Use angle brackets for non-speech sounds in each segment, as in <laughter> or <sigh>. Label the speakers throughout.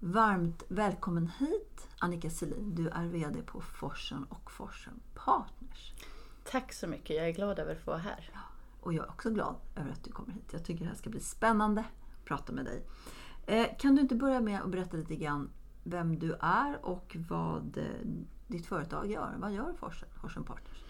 Speaker 1: Varmt välkommen hit Annika Selin. Du är VD på Forsen och Forsen Partners.
Speaker 2: Tack så mycket. Jag är glad över att få vara här.
Speaker 1: Ja, och jag är också glad över att du kommer hit. Jag tycker det här ska bli spännande att prata med dig. Eh, kan du inte börja med att berätta lite grann vem du är och vad eh, ditt företag gör? Vad gör Forsen, Forsen Partners?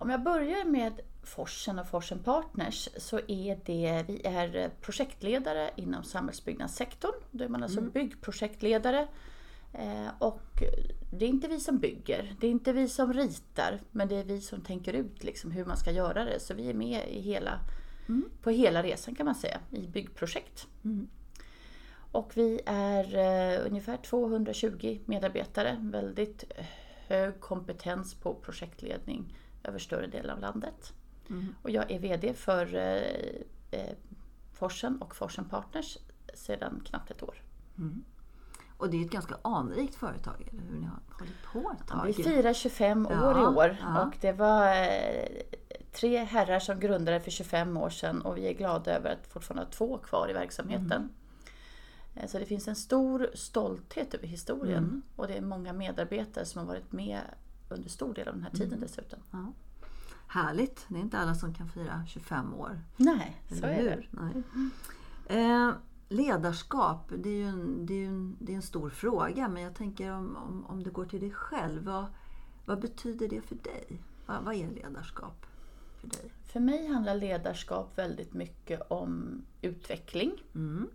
Speaker 2: Om jag börjar med Forsen och Forsen Partners så är det, vi är projektledare inom samhällsbyggnadssektorn. Då är man alltså mm. byggprojektledare. Eh, och det är inte vi som bygger, det är inte vi som ritar, men det är vi som tänker ut liksom hur man ska göra det. Så vi är med i hela, mm. på hela resan kan man säga, i byggprojekt. Mm. Och vi är eh, ungefär 220 medarbetare, väldigt hög kompetens på projektledning över större delen av landet. Mm. Och jag är VD för eh, eh, Forsen och Forsen Partners sedan knappt ett år. Mm.
Speaker 1: Och det är ett ganska anrikt företag, eller hur? Ni har hållit på ett tag.
Speaker 2: Vi firar 25 år ja, i år ja. och det var eh, tre herrar som grundade för 25 år sedan och vi är glada över att fortfarande ha två kvar i verksamheten. Mm. Eh, så det finns en stor stolthet över historien mm. och det är många medarbetare som har varit med under stor del av den här tiden mm. dessutom. Ja.
Speaker 1: Härligt! Det är inte alla som kan fira 25 år.
Speaker 2: Nej, så är det. Nej.
Speaker 1: Eh, ledarskap, det är ju en, det är en, det är en stor fråga men jag tänker om, om, om du går till dig själv. Vad, vad betyder det för dig? Vad, vad är ledarskap för dig?
Speaker 2: För mig handlar ledarskap väldigt mycket om utveckling. Mm.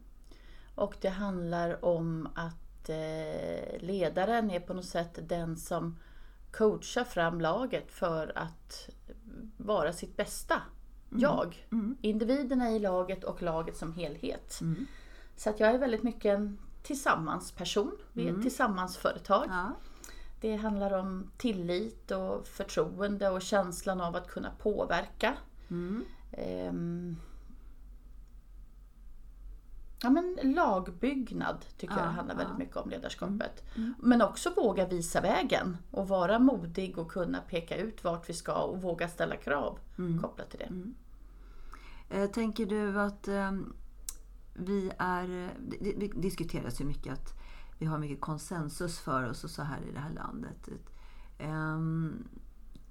Speaker 2: Och det handlar om att eh, ledaren är på något sätt den som coachar fram laget för att vara sitt bästa mm. jag. Mm. Individerna i laget och laget som helhet. Mm. Så att jag är väldigt mycket en tillsammansperson. Vi är ett mm. tillsammansföretag. Ja. Det handlar om tillit och förtroende och känslan av att kunna påverka. Mm. Ja, men lagbyggnad tycker ja, jag handlar väldigt mycket om ledarskapet. Mm. Mm. Men också våga visa vägen och vara modig och kunna peka ut vart vi ska och våga ställa krav mm. kopplat till det. Mm.
Speaker 1: Eh, tänker du att eh, vi är... Det, diskuteras ju mycket att vi har mycket konsensus för oss och så här i det här landet. Eh,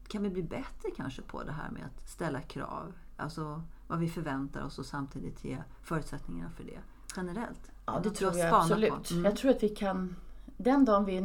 Speaker 1: kan vi bli bättre kanske på det här med att ställa krav? Alltså vad vi förväntar oss och samtidigt ge förutsättningarna för det generellt?
Speaker 2: Ja, det tror jag absolut. Mm. Jag tror att vi kan den dagen vi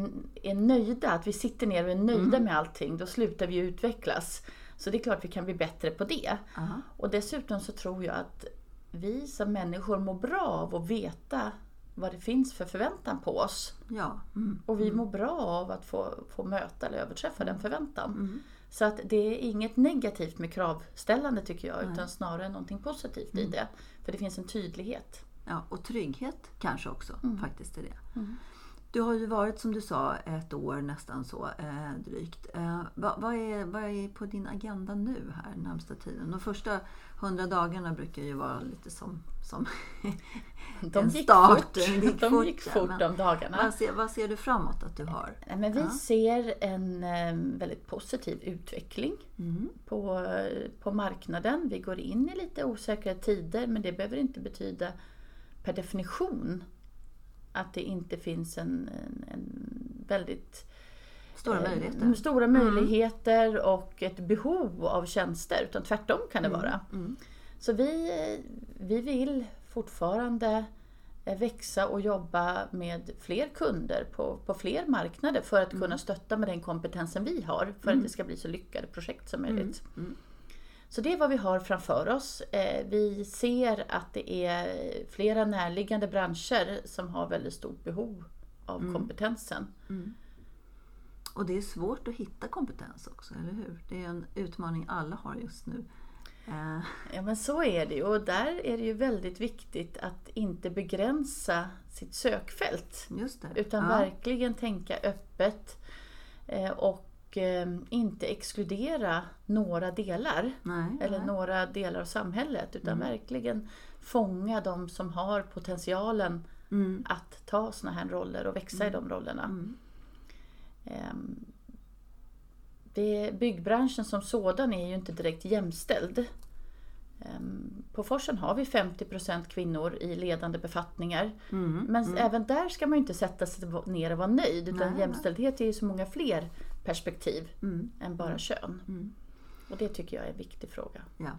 Speaker 2: är nöjda, att vi sitter ner och är nöjda mm. med allting, då slutar vi utvecklas. Så det är klart vi kan bli bättre på det. Aha. Och dessutom så tror jag att vi som människor mår bra av att veta vad det finns för förväntan på oss. Ja. Mm. Och vi mm. mår bra av att få, få möta eller överträffa den förväntan. Mm. Så att det är inget negativt med kravställande tycker jag, Nej. utan snarare någonting positivt i mm. det. För det finns en tydlighet.
Speaker 1: Ja, och trygghet kanske också mm. faktiskt är det. Mm. Du har ju varit som du sa ett år nästan så eh, drygt. Eh, vad, vad, är, vad är på din agenda nu här närmsta tiden? De första hundra dagarna brukar ju vara lite som, som <laughs>
Speaker 2: de en gick start. Fort. Gick de fort, gick fort de dagarna.
Speaker 1: Vad ser, vad ser, du framåt att du har?
Speaker 2: Men vi ja. ser en eh, väldigt positiv utveckling mm. på, på marknaden. Vi går in i lite osäkra tider men det behöver inte betyda per definition att det inte finns en, en, en väldigt
Speaker 1: Stora eh, möjligheter.
Speaker 2: Stora mm. möjligheter och ett behov av tjänster. Utan tvärtom kan det mm. vara. Mm. Så vi, vi vill fortfarande eh, växa och jobba med fler kunder på, på fler marknader för att kunna stötta med den kompetensen vi har för att det ska bli så lyckade projekt som möjligt. Så det är vad vi har framför oss. Eh, Vi ser att det är flera närliggande branscher som har väldigt stort behov av kompetensen.
Speaker 1: Och det är svårt att hitta kompetens också, eller hur? Det är en utmaning alla har just nu. Eh,
Speaker 2: Ja men så är det ju och där är det ju väldigt viktigt att inte begränsa sitt sökfält. Utan
Speaker 1: ja.
Speaker 2: verkligen tänka öppet eh, och eh, inte exkludera några delar.
Speaker 1: Nej,
Speaker 2: Eller
Speaker 1: nej.
Speaker 2: några delar av samhället. Utan verkligen fånga de som har potentialen
Speaker 1: Mm.
Speaker 2: att ta såna här roller och växa i de rollerna. Ehm, Det, byggbranschen som sådan är ju inte direkt jämställd. Ehm, På Forsen har vi 50% kvinnor i ledande befattningar.
Speaker 1: Mm.
Speaker 2: Men även där ska man inte sätta sig ner och vara nöjd. Utan
Speaker 1: Nej,
Speaker 2: jämställdhet är ju så många fler perspektiv
Speaker 1: Mm.
Speaker 2: än bara kön. Och det tycker jag är en viktig fråga.
Speaker 1: Ja.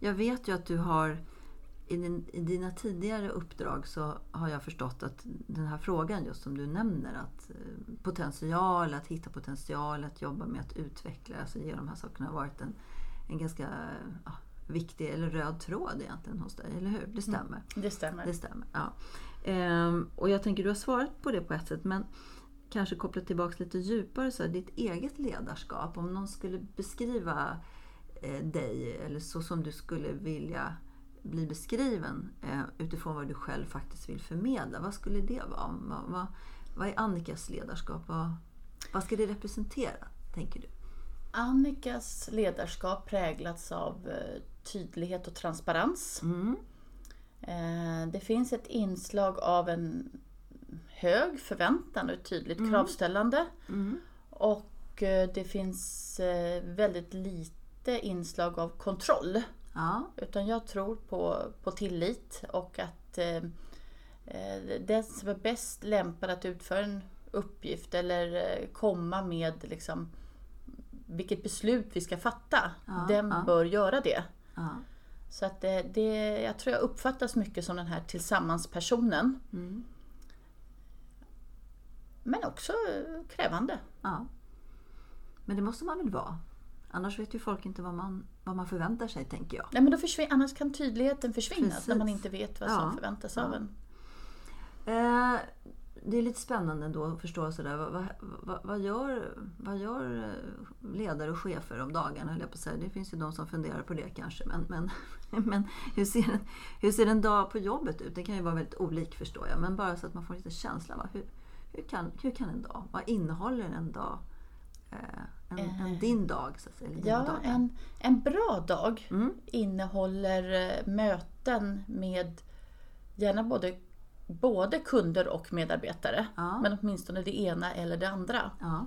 Speaker 1: Jag vet ju att du har i, din, i dina tidigare uppdrag så har jag förstått att den här frågan just som du nämner att eh, potential, att hitta potential, att jobba med att utveckla, alltså ge de här sakerna har varit en, en ganska ja, viktig eller röd tråd egentligen hos dig, eller hur? Det stämmer.
Speaker 2: Det stämmer.
Speaker 1: Det stämmer. Ja. Ehm, och jag tänker du har svarat på det på ett sätt men kanske kopplat tillbaka lite djupare så här, ditt eget ledarskap. Om någon skulle beskriva eh, dig eller så som du skulle vilja bli beskriven eh, utifrån vad du själv faktiskt vill förmedla. Vad skulle det vara? Vad, vad, vad är Annikas ledarskap? Vad, vad ska det representera, tänker du?
Speaker 2: Annikas ledarskap präglats av eh, tydlighet och transparens.
Speaker 1: Mm.
Speaker 2: Eh, Det finns ett inslag av en hög förväntan och ett tydligt kravställande.
Speaker 1: Mm.
Speaker 2: Och eh, det finns väldigt lite inslag av kontroll.
Speaker 1: Ja.
Speaker 2: Utan jag tror på, på tillit och att den som är bäst lämpad att utföra en uppgift eller komma med liksom, vilket beslut vi ska fatta,
Speaker 1: Ja,
Speaker 2: den
Speaker 1: ja.
Speaker 2: bör göra det.
Speaker 1: ja.
Speaker 2: Så att det, det, jag tror jag uppfattas mycket som den här tillsammanspersonen.
Speaker 1: Mm.
Speaker 2: Men också eh, krävande.
Speaker 1: Ja. Men det måste man väl vara? Annars vet ju folk inte vad man, vad man förväntar sig, tänker jag.
Speaker 2: Nej, men då försvin- annars kan tydligheten försvinna
Speaker 1: Precis.
Speaker 2: när man inte vet vad som förväntas av en.
Speaker 1: Eh, det är lite spännande ändå att förstå sådär. Vad, vad, vad, gör, vad gör eh, ledare och chefer om dagarna, höll jag på att säga. Det finns ju de som funderar på det kanske. Men, men, <laughs> men hur, ser en, hur ser en dag på jobbet ut? Det kan ju vara väldigt olik förstår jag. Men bara så att man får lite känsla. Va? Hur, hur, kan, hur kan en dag, vad innehåller en dag? Eh, en, en din dag, så att säga.
Speaker 2: Ja,
Speaker 1: dagar.
Speaker 2: en, en bra dag
Speaker 1: Mm.
Speaker 2: innehåller eh, möten med gärna både, både kunder och medarbetare.
Speaker 1: Ja.
Speaker 2: Men åtminstone det ena eller det andra.
Speaker 1: Ja.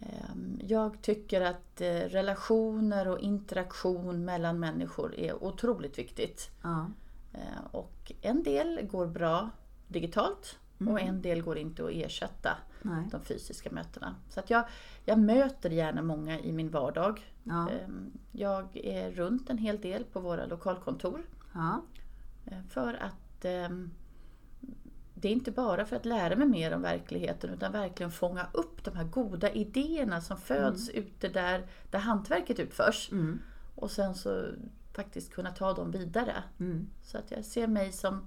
Speaker 2: Ehm, Jag tycker att eh, relationer och interaktion mellan människor är otroligt viktigt.
Speaker 1: Ja.
Speaker 2: Eh, Och en del går bra digitalt och en del går inte att ersätta
Speaker 1: Nej.
Speaker 2: de fysiska mötena. Så att jag, jag möter gärna många i min vardag.
Speaker 1: Ja.
Speaker 2: Ehm, Jag är runt en hel del på våra lokalkontor
Speaker 1: Ja.
Speaker 2: för att ehm, det är inte bara för att lära mig mer om verkligheten utan verkligen fånga upp de här goda idéerna som föds ute där, där hantverket utförs.
Speaker 1: Mm.
Speaker 2: Och sen så faktiskt kunna ta dem vidare.
Speaker 1: Mm.
Speaker 2: Så att jag ser mig som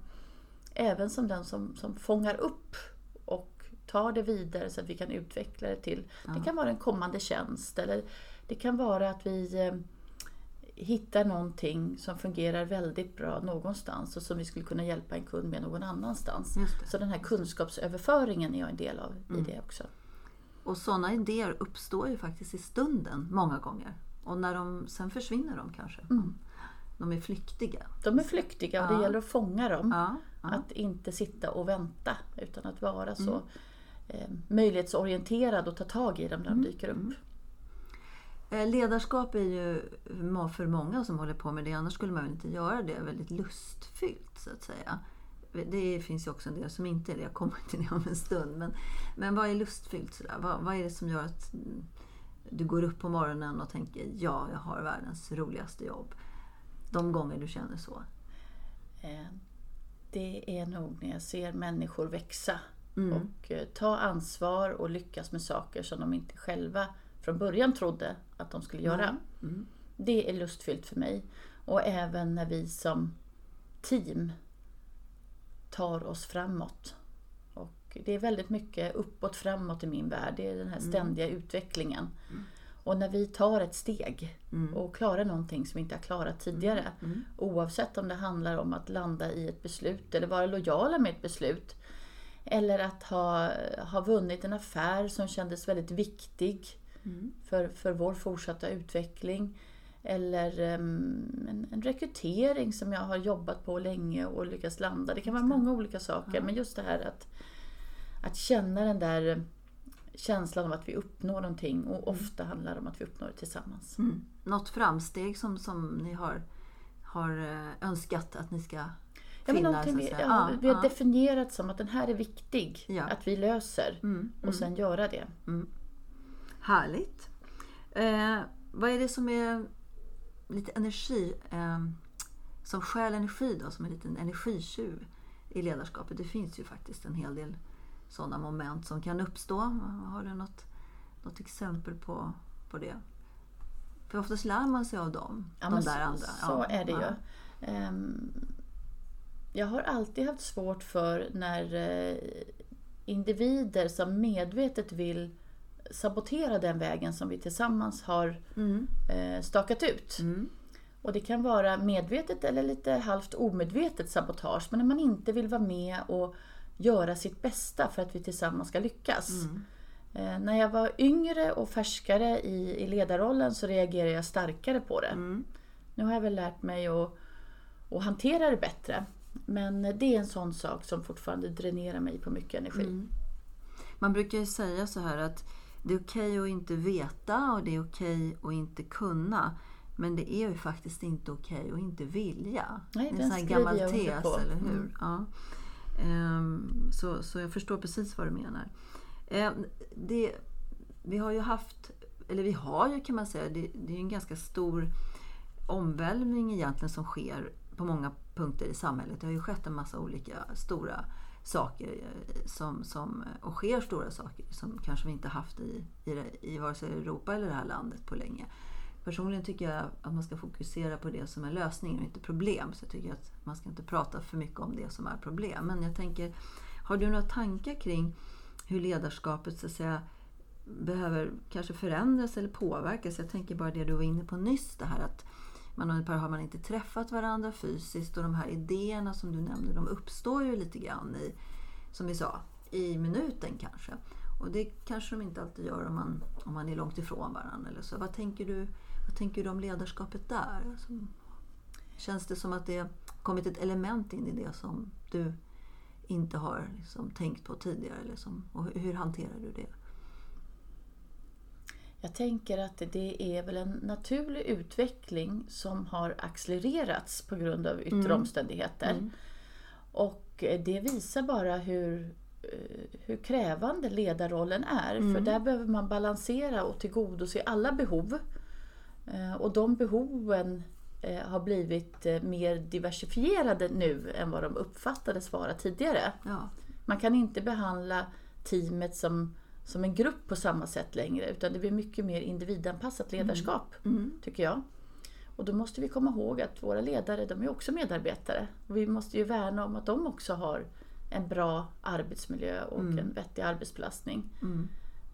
Speaker 2: även som den som, som fångar upp och tar det vidare så att vi kan utveckla det till, det kan vara en kommande tjänst eller det kan vara att vi eh, hittar någonting som fungerar väldigt bra någonstans och som vi skulle kunna hjälpa en kund med någon annanstans. Så den här kunskapsöverföringen är jag en del av i det också.
Speaker 1: Och sådana idéer uppstår ju faktiskt i stunden många gånger. Och när de, sen försvinner de kanske. De är flyktiga.
Speaker 2: De är flyktiga och
Speaker 1: Ja.
Speaker 2: det gäller att fånga dem.
Speaker 1: Ja, ja.
Speaker 2: Att inte sitta och vänta utan att vara så eh, möjlighetsorienterad och ta tag i dem när de dyker upp.
Speaker 1: Eh, Ledarskap är ju för många som håller på med det, annars skulle man väl inte göra det, väldigt lustfyllt så att säga. Det finns ju också en del som inte är det, jag kommer till det om en stund. Men, men vad är lustfyllt? Sådär? Vad, vad är det som gör att du går upp på morgonen och tänker ja, jag har världens roligaste jobb? De gånger du känner så.
Speaker 2: Eh, det är nog när jag ser människor växa
Speaker 1: Mm.
Speaker 2: och eh, ta ansvar och lyckas med saker som de inte själva från början trodde att de skulle göra.
Speaker 1: Mm.
Speaker 2: Det är lustfyllt för mig. Och även när vi som team tar oss framåt. Och det är väldigt mycket uppåt framåt i min värld. Det är den här ständiga utvecklingen. Och när vi tar ett steg och klarar någonting som vi inte har klarat tidigare. Oavsett om det handlar om att landa i ett beslut eller vara lojala med ett beslut. Eller att ha, ha vunnit en affär som kändes väldigt viktig för, för vår fortsatta utveckling. Eller em, en, en rekrytering som jag har jobbat på länge och lyckats landa. Det kan vara många olika saker. Men just det här att, att känna den där känslan av att vi uppnår någonting. Och ofta handlar det om att vi uppnår det tillsammans.
Speaker 1: Mm. Något framsteg som, som ni har, har eh, önskat att ni ska
Speaker 2: Ja, men
Speaker 1: finna?
Speaker 2: någonting vi, ja,
Speaker 1: Ja,
Speaker 2: vi har
Speaker 1: ja.
Speaker 2: definierat som att den här är viktig.
Speaker 1: Ja.
Speaker 2: Att vi löser.
Speaker 1: Mm,
Speaker 2: Och sen göra det.
Speaker 1: Härligt. Eh, vad är det som är lite energi, eh, som stjäl energi då, som en liten energitjuv i ledarskapet? Det finns ju faktiskt en hel del sådana moment som kan uppstå. Har du något, något exempel på, på det? För oftast lär man sig av dem,
Speaker 2: Ja,
Speaker 1: de där
Speaker 2: så,
Speaker 1: andra.
Speaker 2: Så
Speaker 1: Ja,
Speaker 2: är det
Speaker 1: ja.
Speaker 2: ju. Ehm, jag har alltid haft svårt för när eh, individer som medvetet vill sabotera den vägen som vi tillsammans har
Speaker 1: Mm.
Speaker 2: eh, stakat ut.
Speaker 1: Mm.
Speaker 2: Och det kan vara medvetet eller lite halvt omedvetet sabotage. Men när man inte vill vara med och göra sitt bästa för att vi tillsammans ska lyckas.
Speaker 1: Mm.
Speaker 2: Eh, när jag var yngre och färskare i, i ledarrollen så reagerade jag starkare på det.
Speaker 1: Mm.
Speaker 2: Nu har jag väl lärt mig att, att hantera det bättre. Men det är en sån sak som fortfarande dränerar mig på mycket energi.
Speaker 1: Mm. Man brukar ju säga så här att det är okej att inte veta och det är okej att inte kunna. Men det är ju faktiskt inte okej att inte vilja.
Speaker 2: Nej,
Speaker 1: det är en sån gammal tes, eller hur?
Speaker 2: Mm.
Speaker 1: Ja. Ehm, så, så jag förstår precis vad du menar. Ehm, det, vi har ju haft, eller vi har ju kan man säga, det, det är en ganska stor omvälvning egentligen som sker på många punkter i samhället. Det har ju skett en massa olika stora saker eh, som, som, eh, och sker stora saker som kanske vi inte haft i, i, i vare sig Europa eller det här landet på länge. Personligen tycker jag att man ska fokusera på det som är lösningen och inte problem. Så jag tycker att man ska inte prata för mycket om det som är problem. Men jag tänker, har du några tankar kring hur ledarskapet så att säga, behöver kanske förändras eller påverkas? Jag tänker bara det du var inne på nyss, det här att man har, har man inte träffat varandra fysiskt och de här idéerna som du nämnde, de uppstår ju lite grann i, som vi sa, i minuten kanske. Och det kanske de inte alltid gör om man, om man är långt ifrån varandra. Eller så. Vad, tänker du, vad tänker du om ledarskapet där? Alltså, känns det som att det har kommit ett element in i det som du inte har liksom, tänkt på tidigare? Liksom, och hur hanterar du det?
Speaker 2: Jag tänker att det är väl en naturlig utveckling som har accelererats på grund av yttre
Speaker 1: Mm.
Speaker 2: omständigheter.
Speaker 1: Mm.
Speaker 2: Och det visar bara hur, eh, hur krävande ledarrollen är. För
Speaker 1: Mm.
Speaker 2: där behöver man balansera och tillgodose alla behov. Eh, Och de behoven eh, har blivit eh, mer diversifierade nu än vad de uppfattades vara tidigare.
Speaker 1: Ja.
Speaker 2: Man kan inte behandla teamet som, som en grupp på samma sätt längre utan det blir mycket mer individanpassat ledarskap,
Speaker 1: Mm.
Speaker 2: tycker jag. Och då måste vi komma ihåg att våra ledare, de är också medarbetare. Och vi måste ju värna om att de också har en bra arbetsmiljö och
Speaker 1: Mm.
Speaker 2: en vettig arbetsbelastning.
Speaker 1: Mm.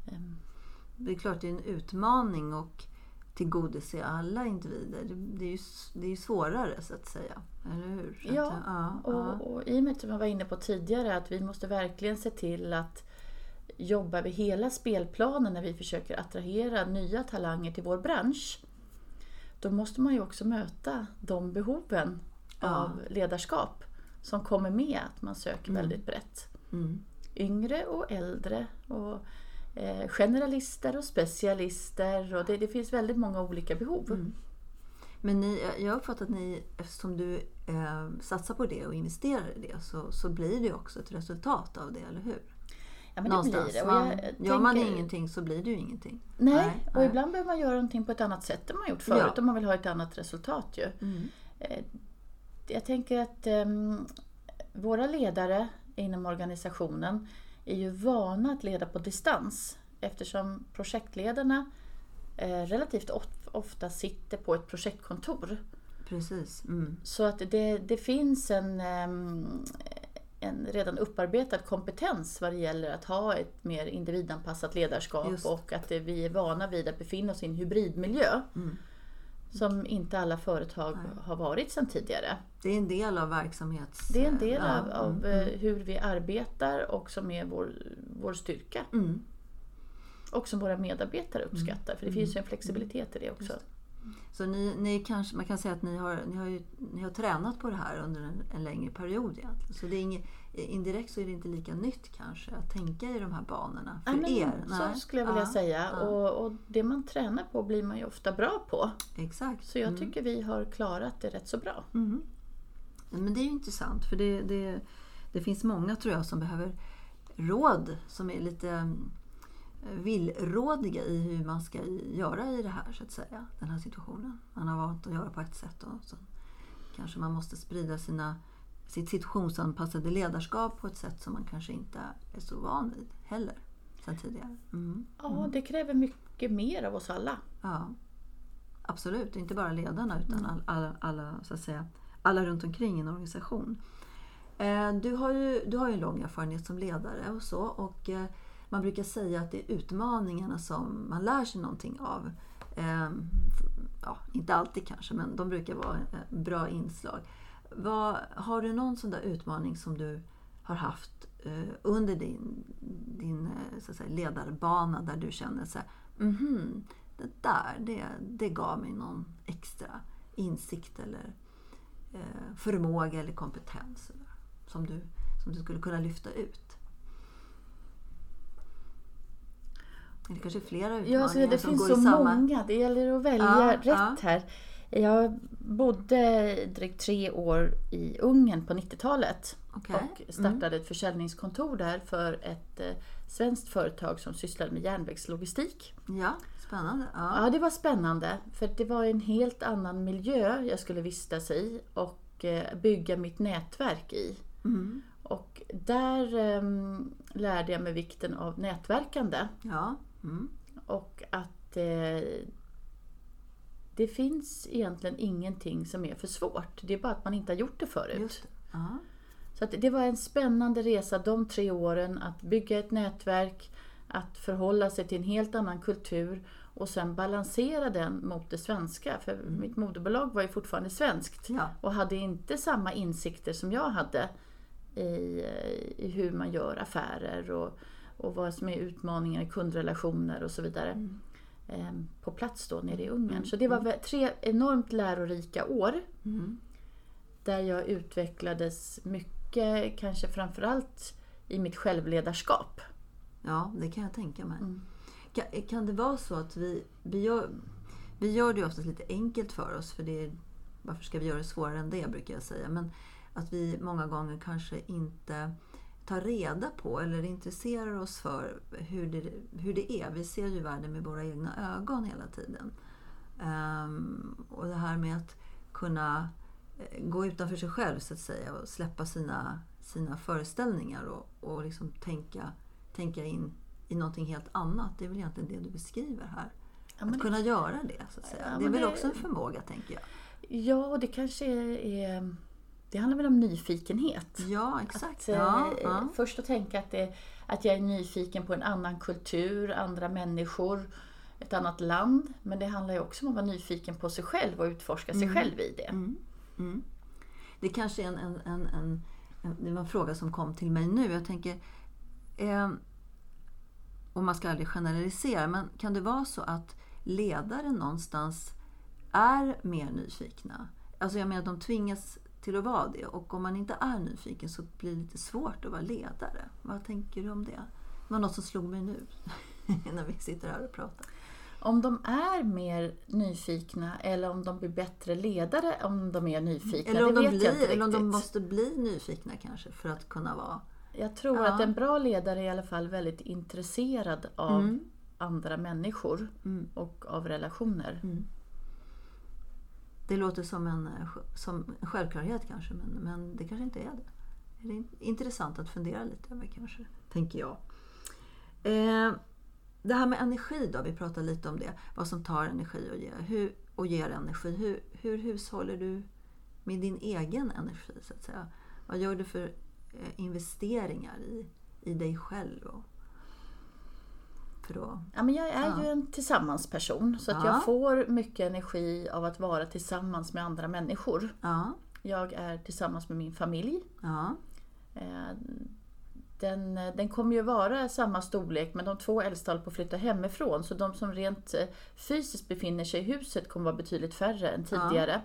Speaker 2: Ehm,
Speaker 1: Det är klart det är en utmaning att tillgodose alla individer. Det, är, ju, det är ju svårare så att säga. Eller hur? Så
Speaker 2: Ja,
Speaker 1: att, ja, ja.
Speaker 2: Och, och i och med som jag var inne på tidigare att vi måste verkligen se till att jobba över hela spelplanen när vi försöker attrahera nya talanger till vår bransch. Då måste man ju också möta de behoven
Speaker 1: Ja.
Speaker 2: av ledarskap som kommer med att man söker väldigt brett.
Speaker 1: Mm.
Speaker 2: Yngre och äldre och eh, generalister och specialister och det, det finns väldigt många olika behov.
Speaker 1: Mm. Men ni, jag har uppfattat att ni, eftersom du eh, satsar på det och investerar i det, så, så blir det också ett resultat av det, eller hur?
Speaker 2: Ja, men det blir
Speaker 1: Någonstans.
Speaker 2: det. Och jag
Speaker 1: Gör man
Speaker 2: tänker-
Speaker 1: ingenting så blir det ju ingenting.
Speaker 2: Nej,
Speaker 1: Nej,
Speaker 2: och
Speaker 1: nej.
Speaker 2: ibland behöver man göra någonting på ett annat sätt än man gjort förut
Speaker 1: Ja.
Speaker 2: om man vill ha ett annat resultat ju.
Speaker 1: Mm.
Speaker 2: Eh, Jag tänker att ehm, våra ledare inom organisationen är ju vana att leda på distans eftersom projektledarna eh, relativt ofta sitter på ett projektkontor.
Speaker 1: Precis. Mm.
Speaker 2: Så att det, det finns en, ehm, en redan upparbetad kompetens vad det gäller att ha ett mer individanpassat ledarskap Just. och att vi är vana vid att befinna oss i en hybridmiljö. Mm. Som inte alla företag Nej. har varit sedan tidigare.
Speaker 1: Det är en del av verksamhets...
Speaker 2: Det är en del ja. av, av mm. Eh, hur vi arbetar och som är vår, vår styrka. Mm. Och som våra medarbetare uppskattar, för det mm. finns ju en flexibilitet i det också.
Speaker 1: Så ni, ni kanske, man kan säga att ni har, ni har, ju, ni har tränat på det här under en, en längre period egentligen. Så det är inget, indirekt så är det inte lika nytt kanske att tänka i de här banorna för
Speaker 2: ja,
Speaker 1: er.
Speaker 2: Så skulle jag vilja ja, säga. Ja. Och, och, det man tränar på blir man ju ofta bra på.
Speaker 1: Exakt.
Speaker 2: Så jag mm. tycker vi har klarat det rätt så bra.
Speaker 1: Mm. Men det är ju intressant för det, det, det finns många tror jag som behöver råd som är lite villrådiga i hur man ska göra i det här, så att säga. Den här situationen. Man har valt att göra på ett sätt och så kanske man måste sprida sina, sitt situationsanpassade ledarskap på ett sätt som man kanske inte är så van vid heller sen tidigare. Mm.
Speaker 2: Ja, det kräver mycket mer av oss alla.
Speaker 1: Ja, absolut. Inte bara ledarna utan mm. alla, alla, så att säga, alla runt omkring en organisation. Eh, du har ju, du har ju en lång erfarenhet som ledare och så. Och eh, man brukar säga att det är utmaningarna som man lär sig någonting av. Ehm, ja, inte alltid kanske, men de brukar vara eh, bra inslag. Vad, har du någon sån där utmaning som du har haft eh, under din, din eh, så att säga, ledarbana där du känner så här, mm -hmm, det där, det, det gav mig någon extra insikt eller förmåga eller kompetens som du, som du skulle kunna lyfta ut? Det kanske är flera utmaningar
Speaker 2: ja, alltså det som finns så samma... många. Det gäller att välja ja, rätt ja. här. Jag bodde drygt tre år i Ungern på 90-talet okay. och mm. startade mm. ett försäljningskontor där för ett eh, svenskt företag som sysslade med järnvägslogistik.
Speaker 1: Ja, spännande.
Speaker 2: Ja. ja, det var spännande. För det var en helt annan miljö jag skulle vistas i och eh, bygga mitt nätverk i. Mm. Och där um, lärde jag mig vikten av nätverkande.
Speaker 1: Ja.
Speaker 2: Mm. Och att eh, det finns egentligen ingenting som är för svårt. Det är bara att man inte har gjort det förut.
Speaker 1: Det.
Speaker 2: Så att det var en spännande resa de tre åren att bygga ett nätverk, att förhålla sig till en helt annan kultur och sen balansera den mot det svenska. För mm. mitt moderbolag var ju fortfarande svenskt
Speaker 1: ja.
Speaker 2: och hade inte samma insikter som jag hade i, i hur man gör affärer och och vad som är utmaningar i kundrelationer och så vidare. Mm. Ehm, på plats då nere i Ungern. Mm. Så det var tre enormt lärorika år. Mm. Där jag utvecklades mycket, kanske framförallt i mitt självledarskap.
Speaker 1: Ja, det kan jag tänka mig. Mm. Kan, kan, det vara så att vi, vi, gör, vi gör det oftast lite enkelt för oss, för det är, varför ska vi göra det svårare än det brukar jag säga. Men att vi många gånger kanske inte tar reda på eller intresserar oss för hur det, hur det är. Vi ser ju världen med våra egna ögon hela tiden. Um, och det här med att kunna eh, gå utanför sig själv så att säga och släppa sina, sina föreställningar och, och liksom tänka, tänka in i någonting helt annat. Det är väl egentligen det du beskriver här. Ja, att kunna göra det, så att säga. Ja, det är väl det... också en förmåga, tänker jag.
Speaker 2: Ja, det kanske är det handlar väl om nyfikenhet.
Speaker 1: Ja, exakt.
Speaker 2: Att, ja, eh, ja. Först att tänka att, det, att jag är nyfiken på en annan kultur, andra människor, ett annat land. Men det handlar ju också om att vara nyfiken på sig själv och utforska sig mm. själv i det.
Speaker 1: Mm. Mm. Det kanske är en, en, en, en, det var en fråga som kom till mig nu. Jag tänker, eh, och man ska aldrig generalisera, men kan det vara så att ledare någonstans är mer nyfikna? Alltså jag menar, de tvingas till att vara det. Och om man inte är nyfiken så blir det lite svårt att vara ledare. Vad tänker du om det? Det var något som slog mig nu <laughs> när vi sitter här och pratar.
Speaker 2: Om de är mer nyfikna eller om de blir bättre ledare om de är nyfikna,
Speaker 1: eller om
Speaker 2: det
Speaker 1: de
Speaker 2: vet
Speaker 1: blir,
Speaker 2: jag inte
Speaker 1: Eller om de måste bli nyfikna kanske för att kunna vara...
Speaker 2: Jag tror ja. att en bra ledare är i alla fall väldigt intresserad av mm. andra människor mm. och av relationer.
Speaker 1: Mm. Det låter som en, eh, som en självklarhet kanske, men, men det kanske inte är det. är intressant att fundera lite över kanske, tänker jag. Eh, det här med energi då, vi pratade lite om det. Vad som tar energi och ger, hur, och ger energi. Hur, hur hushåller du med din egen energi så att säga? Vad gör du för eh, investeringar i, i dig själv? Och,
Speaker 2: för att, ja, men jag är ja. ju en tillsammansperson så att ja. jag får mycket energi av att vara tillsammans med andra människor. Ja. Jag är tillsammans med min familj. Eh, den, den kommer ju vara samma storlek men de två äldsta håller på att flytta hemifrån så de som rent eh, fysiskt befinner sig i huset kommer vara betydligt färre än tidigare.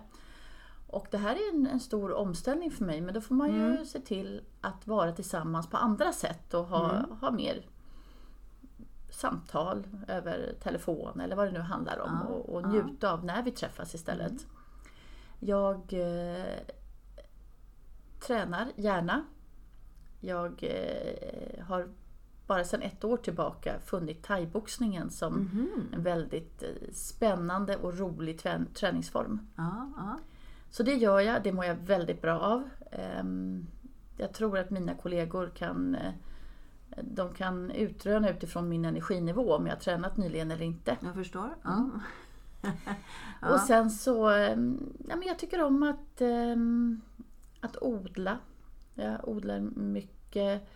Speaker 2: Och det här är en, en, stor omställning för mig men då får man ju mm. se till att vara tillsammans på andra sätt och ha, mm. ha mer samtal över telefon eller vad det nu handlar om ja, och, och njuta ja. av när vi träffas istället. Mm. Jag eh, tränar gärna. Jag eh, har bara sedan ett år tillbaka funnit thaiboxningen som mm. en väldigt eh, spännande och rolig träningsform. Ja, Så det gör jag, det mår jag väldigt bra av. Ehm, jag tror att mina kollegor kan eh, de kan utröna utifrån min energinivå om jag har tränat nyligen eller inte.
Speaker 1: Jag förstår. Ja. <laughs>
Speaker 2: ja. Och sen så, ehm, ja, men jag tycker om att, ehm, att odla. Jag odlar mycket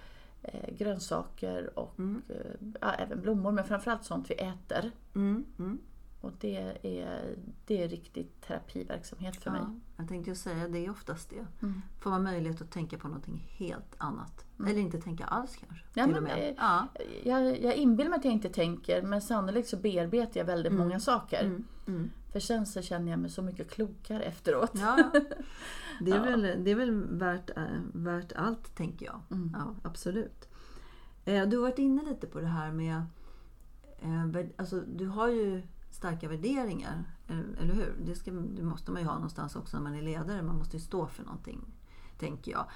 Speaker 2: eh, grönsaker och mm. Eh, ja, även blommor men framförallt sånt vi äter. Mm. Mm. Och det är, det är riktigt terapiverksamhet för ja, mig.
Speaker 1: Jag tänkte ju säga det är oftast det. Mm. Får man möjlighet att tänka på någonting helt annat. Mm. Eller inte tänka alls kanske.
Speaker 2: Ja, men, eh, ja. Jag, jag inbillar mig att jag inte tänker men sannolikt så bearbetar jag väldigt mm. många saker. Mm. Mm. För sen så känner jag mig så mycket klokare efteråt. Ja.
Speaker 1: Det, är <laughs> ja. väl, det är väl värt, äh, värt allt tänker jag. Mm. Ja, absolut. Eh, du har varit inne lite på det här med eh, alltså, du har ju starka värderingar. Eh, eller hur? Det, ska, det måste man ju ha någonstans också när man är ledare. Man måste ju stå för någonting, tänker jag.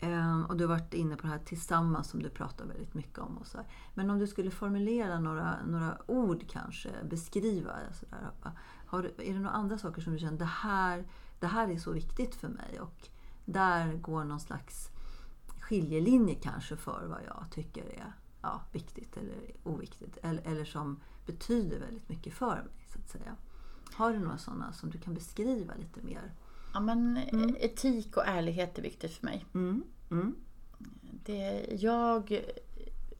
Speaker 1: Ehm, och du har varit inne på det här tillsammans som du pratar väldigt mycket om. Och så här. Men om du skulle formulera några, några ord kanske, beskriva så där, har, är det några andra saker som du känner, det här, det här är så viktigt för mig och där går någon slags skiljelinje kanske för vad jag tycker är ja, viktigt eller oviktigt. Eller, eller som betyder väldigt mycket för mig. så att säga. Har du några sådana som du kan beskriva lite mer?
Speaker 2: Ja, men mm. Etik och ärlighet är viktigt för mig. Mm. Mm. Det, jag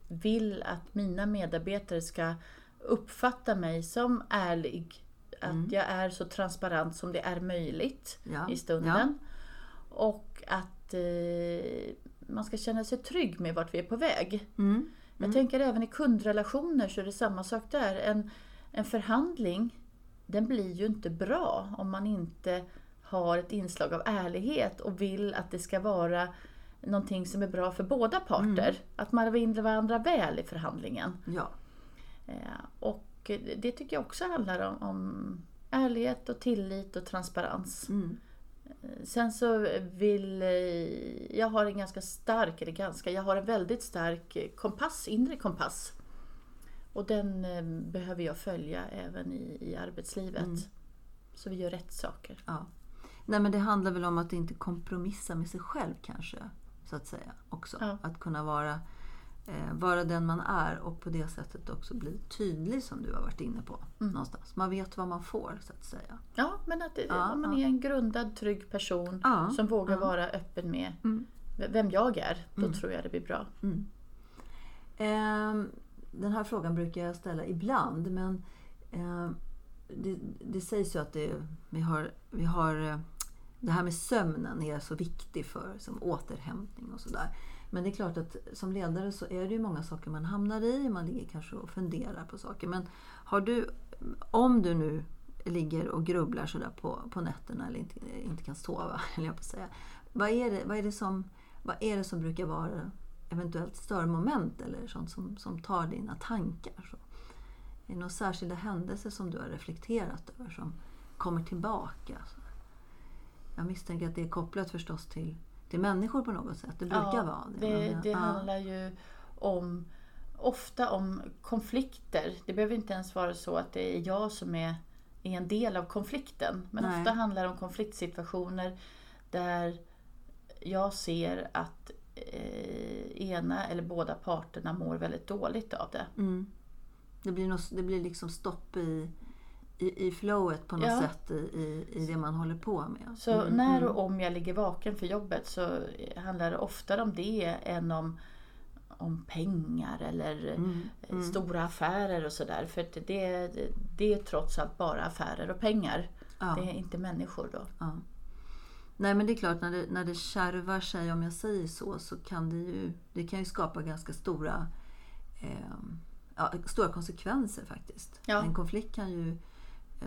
Speaker 2: vill att mina medarbetare ska uppfatta mig som ärlig. Att mm. jag är så transparent som det är möjligt ja. i stunden. Ja. Och att eh, man ska känna sig trygg med vart vi är på väg. Mm. Jag mm. tänker även i kundrelationer så är det samma sak där. En, en förhandling, den blir ju inte bra om man inte har ett inslag av ärlighet och vill att det ska vara någonting som är bra för båda parter. Mm. Att man vill varandra väl i förhandlingen. Ja. Eh, och det tycker jag också handlar om, om ärlighet och tillit och transparens. Mm. Sen så vill jag har en ganska stark, eller ganska, jag har en väldigt stark kompass, inre kompass. Och den eh, behöver jag följa även i, i arbetslivet. Mm. Så vi gör rätt saker.
Speaker 1: Ja. Nej men det handlar väl om att inte kompromissa med sig själv kanske. Så att säga också. Ja. Att kunna vara eh, vara den man är och på det sättet också bli tydlig som du har varit inne på. Mm. någonstans. Man vet vad man får så att säga.
Speaker 2: Ja, men att det, ja, man ja. är en grundad, trygg person ja, som vågar vara öppen med mm. vem jag är. Då mm. tror jag det blir bra.
Speaker 1: Eh, den här frågan brukar jag ställa ibland men eh, det, det, sägs ju att det, vi har, vi har eh, det här med sömnen är så viktigt för som återhämtning och sådär. Men det är klart att som ledare så är det ju många saker man hamnar i. Man ligger kanske och funderar på saker. Men har du, om du nu ligger och grubblar sådär på, på nätterna eller inte, inte kan sova, <laughs> eller jag på säga. Vad är, det, vad, är det som, vad är det som brukar vara eventuellt störmoment eller sånt som, som tar dina tankar? Så. Är det några särskilda händelser som du har reflekterat över som kommer tillbaka? Så. Jag misstänker att det är kopplat förstås till till människor på något sätt. Det brukar ja, vara
Speaker 2: det. Det, det ja. handlar ju om ofta om konflikter. Det behöver inte ens vara så att det är jag som är, är en del av konflikten. Men Nej. ofta handlar det om konfliktsituationer där jag ser att ena eller båda parterna mår väldigt dåligt av det.
Speaker 1: Mm. Det, blir något, det blir liksom stopp i, i, i flowet på något
Speaker 2: Ja.
Speaker 1: sätt i, i, i det man håller på med.
Speaker 2: Så
Speaker 1: Mm,
Speaker 2: när
Speaker 1: mm.
Speaker 2: och om jag ligger vaken för jobbet så handlar det oftare om det än om, om pengar eller
Speaker 1: Mm,
Speaker 2: eh, stora affärer och sådär. För att det, det, det är trots allt bara affärer och pengar.
Speaker 1: Ja.
Speaker 2: Det är inte människor då.
Speaker 1: Ja. Nej men det är klart när det, när det kärvar sig om jag säger så så kan det ju, det kan ju skapa ganska stora, eh, ja, stora konsekvenser faktiskt.
Speaker 2: Ja.
Speaker 1: En konflikt kan ju, eh,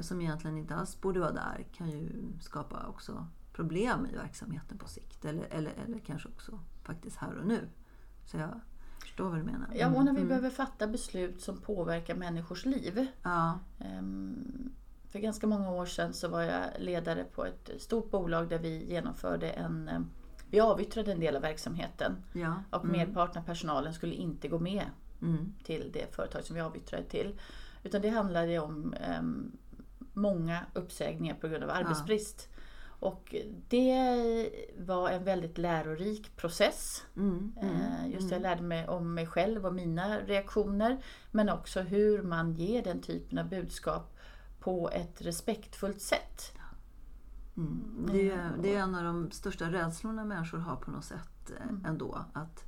Speaker 1: som egentligen inte alls borde vara där, kan ju skapa också problem i verksamheten på sikt. Eller, eller, eller kanske också faktiskt här och nu. Så jag förstår vad du menar.
Speaker 2: Ja, och när vi
Speaker 1: Mm,
Speaker 2: behöver fatta beslut som påverkar människors liv.
Speaker 1: ja,
Speaker 2: Ehm, För ganska många år sedan så var jag ledare på ett stort bolag där vi genomförde en... eh, Vi avyttrade en del av verksamheten
Speaker 1: ja.
Speaker 2: och merparten av personalen skulle inte gå med
Speaker 1: Mm,
Speaker 2: till det företag som vi avyttrade till. Utan det handlade om ehm, många uppsägningar på grund av arbetsbrist. Och det var en väldigt lärorik process.
Speaker 1: mm, mm,
Speaker 2: Eh, Just det, jag lärde mig om mig själv och mina reaktioner. Men också hur man ger den typen av budskap på ett respektfullt sätt.
Speaker 1: Mm. Det, är, det är en av de största rädslorna människor har på något sätt eh, ändå. Att,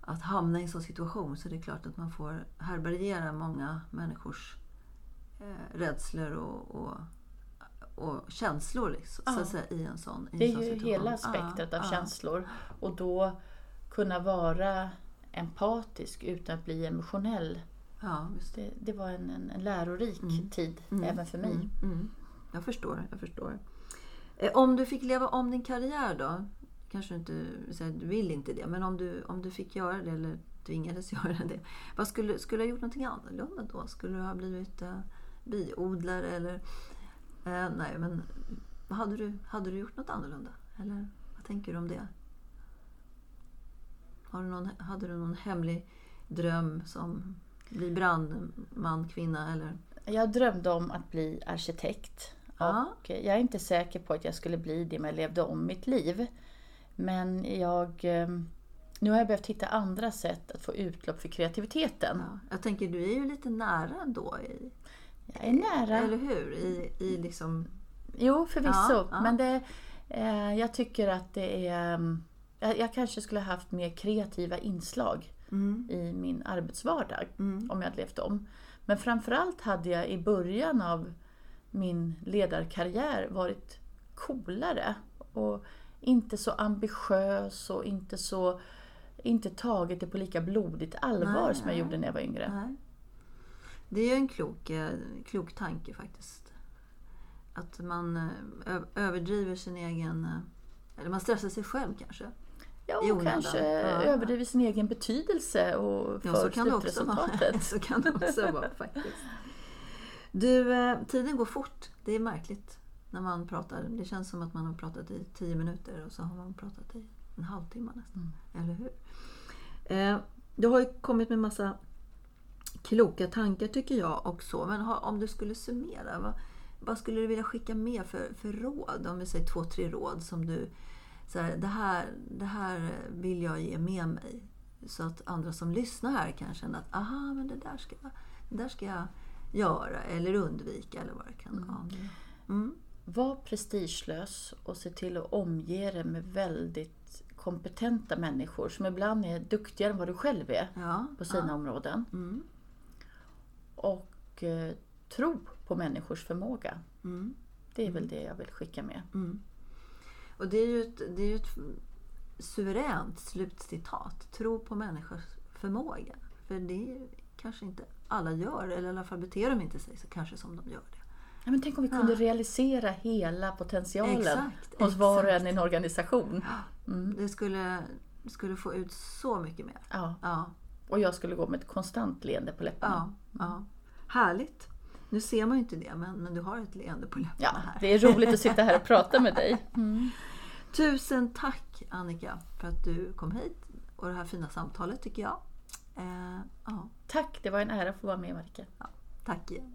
Speaker 1: att hamna i en sån situation. Så det är klart att man får härbärgera många människors eh, rädslor och, och, och känslor liksom, så
Speaker 2: Ja.
Speaker 1: att säga, i en sån, en
Speaker 2: Det är ju
Speaker 1: situation.
Speaker 2: hela spektrat av
Speaker 1: Ja,
Speaker 2: känslor. Och då kunna vara empatisk utan att bli emotionell.
Speaker 1: Ja, det.
Speaker 2: Det, var en, en, en lärorik tid även för mig.
Speaker 1: Mm, mm. Jag förstår, jag förstår. Eh, Om du fick leva om din karriär då? Kanske inte du vill inte det, men om du, om du fick göra det eller tvingades <laughs> göra det. Vad skulle, skulle du ha gjort någonting annorlunda då? Skulle du ha blivit eh, biodlare eller? Eh, nej, men hade du, hade du gjort något annorlunda? Eller vad tänker du om det? Har du någon, hade du någon hemlig dröm som bli brandman, kvinna eller?
Speaker 2: Jag drömde om att bli arkitekt.
Speaker 1: Ja.
Speaker 2: Och jag är inte säker på att jag skulle bli det om jag levde om mitt liv. Men jag... eh, Nu har jag behövt hitta andra sätt att få utlopp för kreativiteten.
Speaker 1: Ja, jag tänker du är ju lite nära då. I,
Speaker 2: Jag är nära.
Speaker 1: Eller hur? I, i liksom...
Speaker 2: Jo, förvisso.
Speaker 1: Ja, ja.
Speaker 2: Men det, eh, jag tycker att det är... mm, Jag, jag kanske skulle ha haft mer kreativa inslag
Speaker 1: Mm,
Speaker 2: i min arbetsvardag
Speaker 1: mm,
Speaker 2: om jag hade levt om. Men framförallt hade jag i början av min ledarkarriär varit coolare och inte så ambitiös och inte så inte tagit det på lika blodigt allvar
Speaker 1: Nej,
Speaker 2: som jag
Speaker 1: nej.
Speaker 2: gjorde när jag var yngre.
Speaker 1: nej. Det är ju en klok, eh, klok tanke faktiskt. Att man eh, överdriver sin egen... eh, Eller man stressar sig själv kanske.
Speaker 2: Ja, och kanske
Speaker 1: Ja.
Speaker 2: överdriver sin egen betydelse och
Speaker 1: Ja,
Speaker 2: för <laughs>
Speaker 1: så kan det också vara.
Speaker 2: slutresultatet.
Speaker 1: så kan det också vara faktiskt. Du, tiden går fort. Det är märkligt när man pratar. Det känns som att man har pratat i tio minuter och så har man pratat i en halvtimme nästan. Eller hur? Du har ju kommit med massa kloka tankar tycker jag också. Men om du skulle summera, vad, vad skulle du vilja skicka med för, för råd? Om vi säger två, tre råd som du... Så här, det, här, det här vill jag ge med mig. Så att andra som lyssnar här kan känna att aha, men det där ska, jag- det där ska jag göra eller undvika eller vad det kan vara. Mm.
Speaker 2: Var prestigelös och se till att omge dig med väldigt kompetenta människor som ibland är duktigare än vad du själv är
Speaker 1: Ja,
Speaker 2: på sina
Speaker 1: ja.
Speaker 2: områden.
Speaker 1: Mm.
Speaker 2: Och eh, tro på människors förmåga.
Speaker 1: Mm.
Speaker 2: Det är väl det jag vill skicka med.
Speaker 1: Mm. Och det är ju ett, det är ju ett suveränt slutcitat. Tro på människors förmåga. För det kanske inte alla gör, eller i alla fall beter de inte sig så kanske som de gör det.
Speaker 2: Ja, men tänk om vi kunde realisera hela potentialen
Speaker 1: Exakt,
Speaker 2: hos var och en i en organisation.
Speaker 1: Det skulle, skulle få ut så mycket mer.
Speaker 2: Ja,
Speaker 1: Ja,
Speaker 2: och jag skulle gå med ett konstant leende på läpparna.
Speaker 1: ja, ja. Härligt! Nu ser man ju inte det, men, men du har ett leende på läpparna
Speaker 2: Ja,
Speaker 1: här.
Speaker 2: det är roligt att sitta här och <laughs> prata med dig.
Speaker 1: Tusen tack Annika för att du kom hit och det här fina samtalet tycker jag. Eh, ja,
Speaker 2: Tack, det var en ära att få vara med Marika.
Speaker 1: tack igen.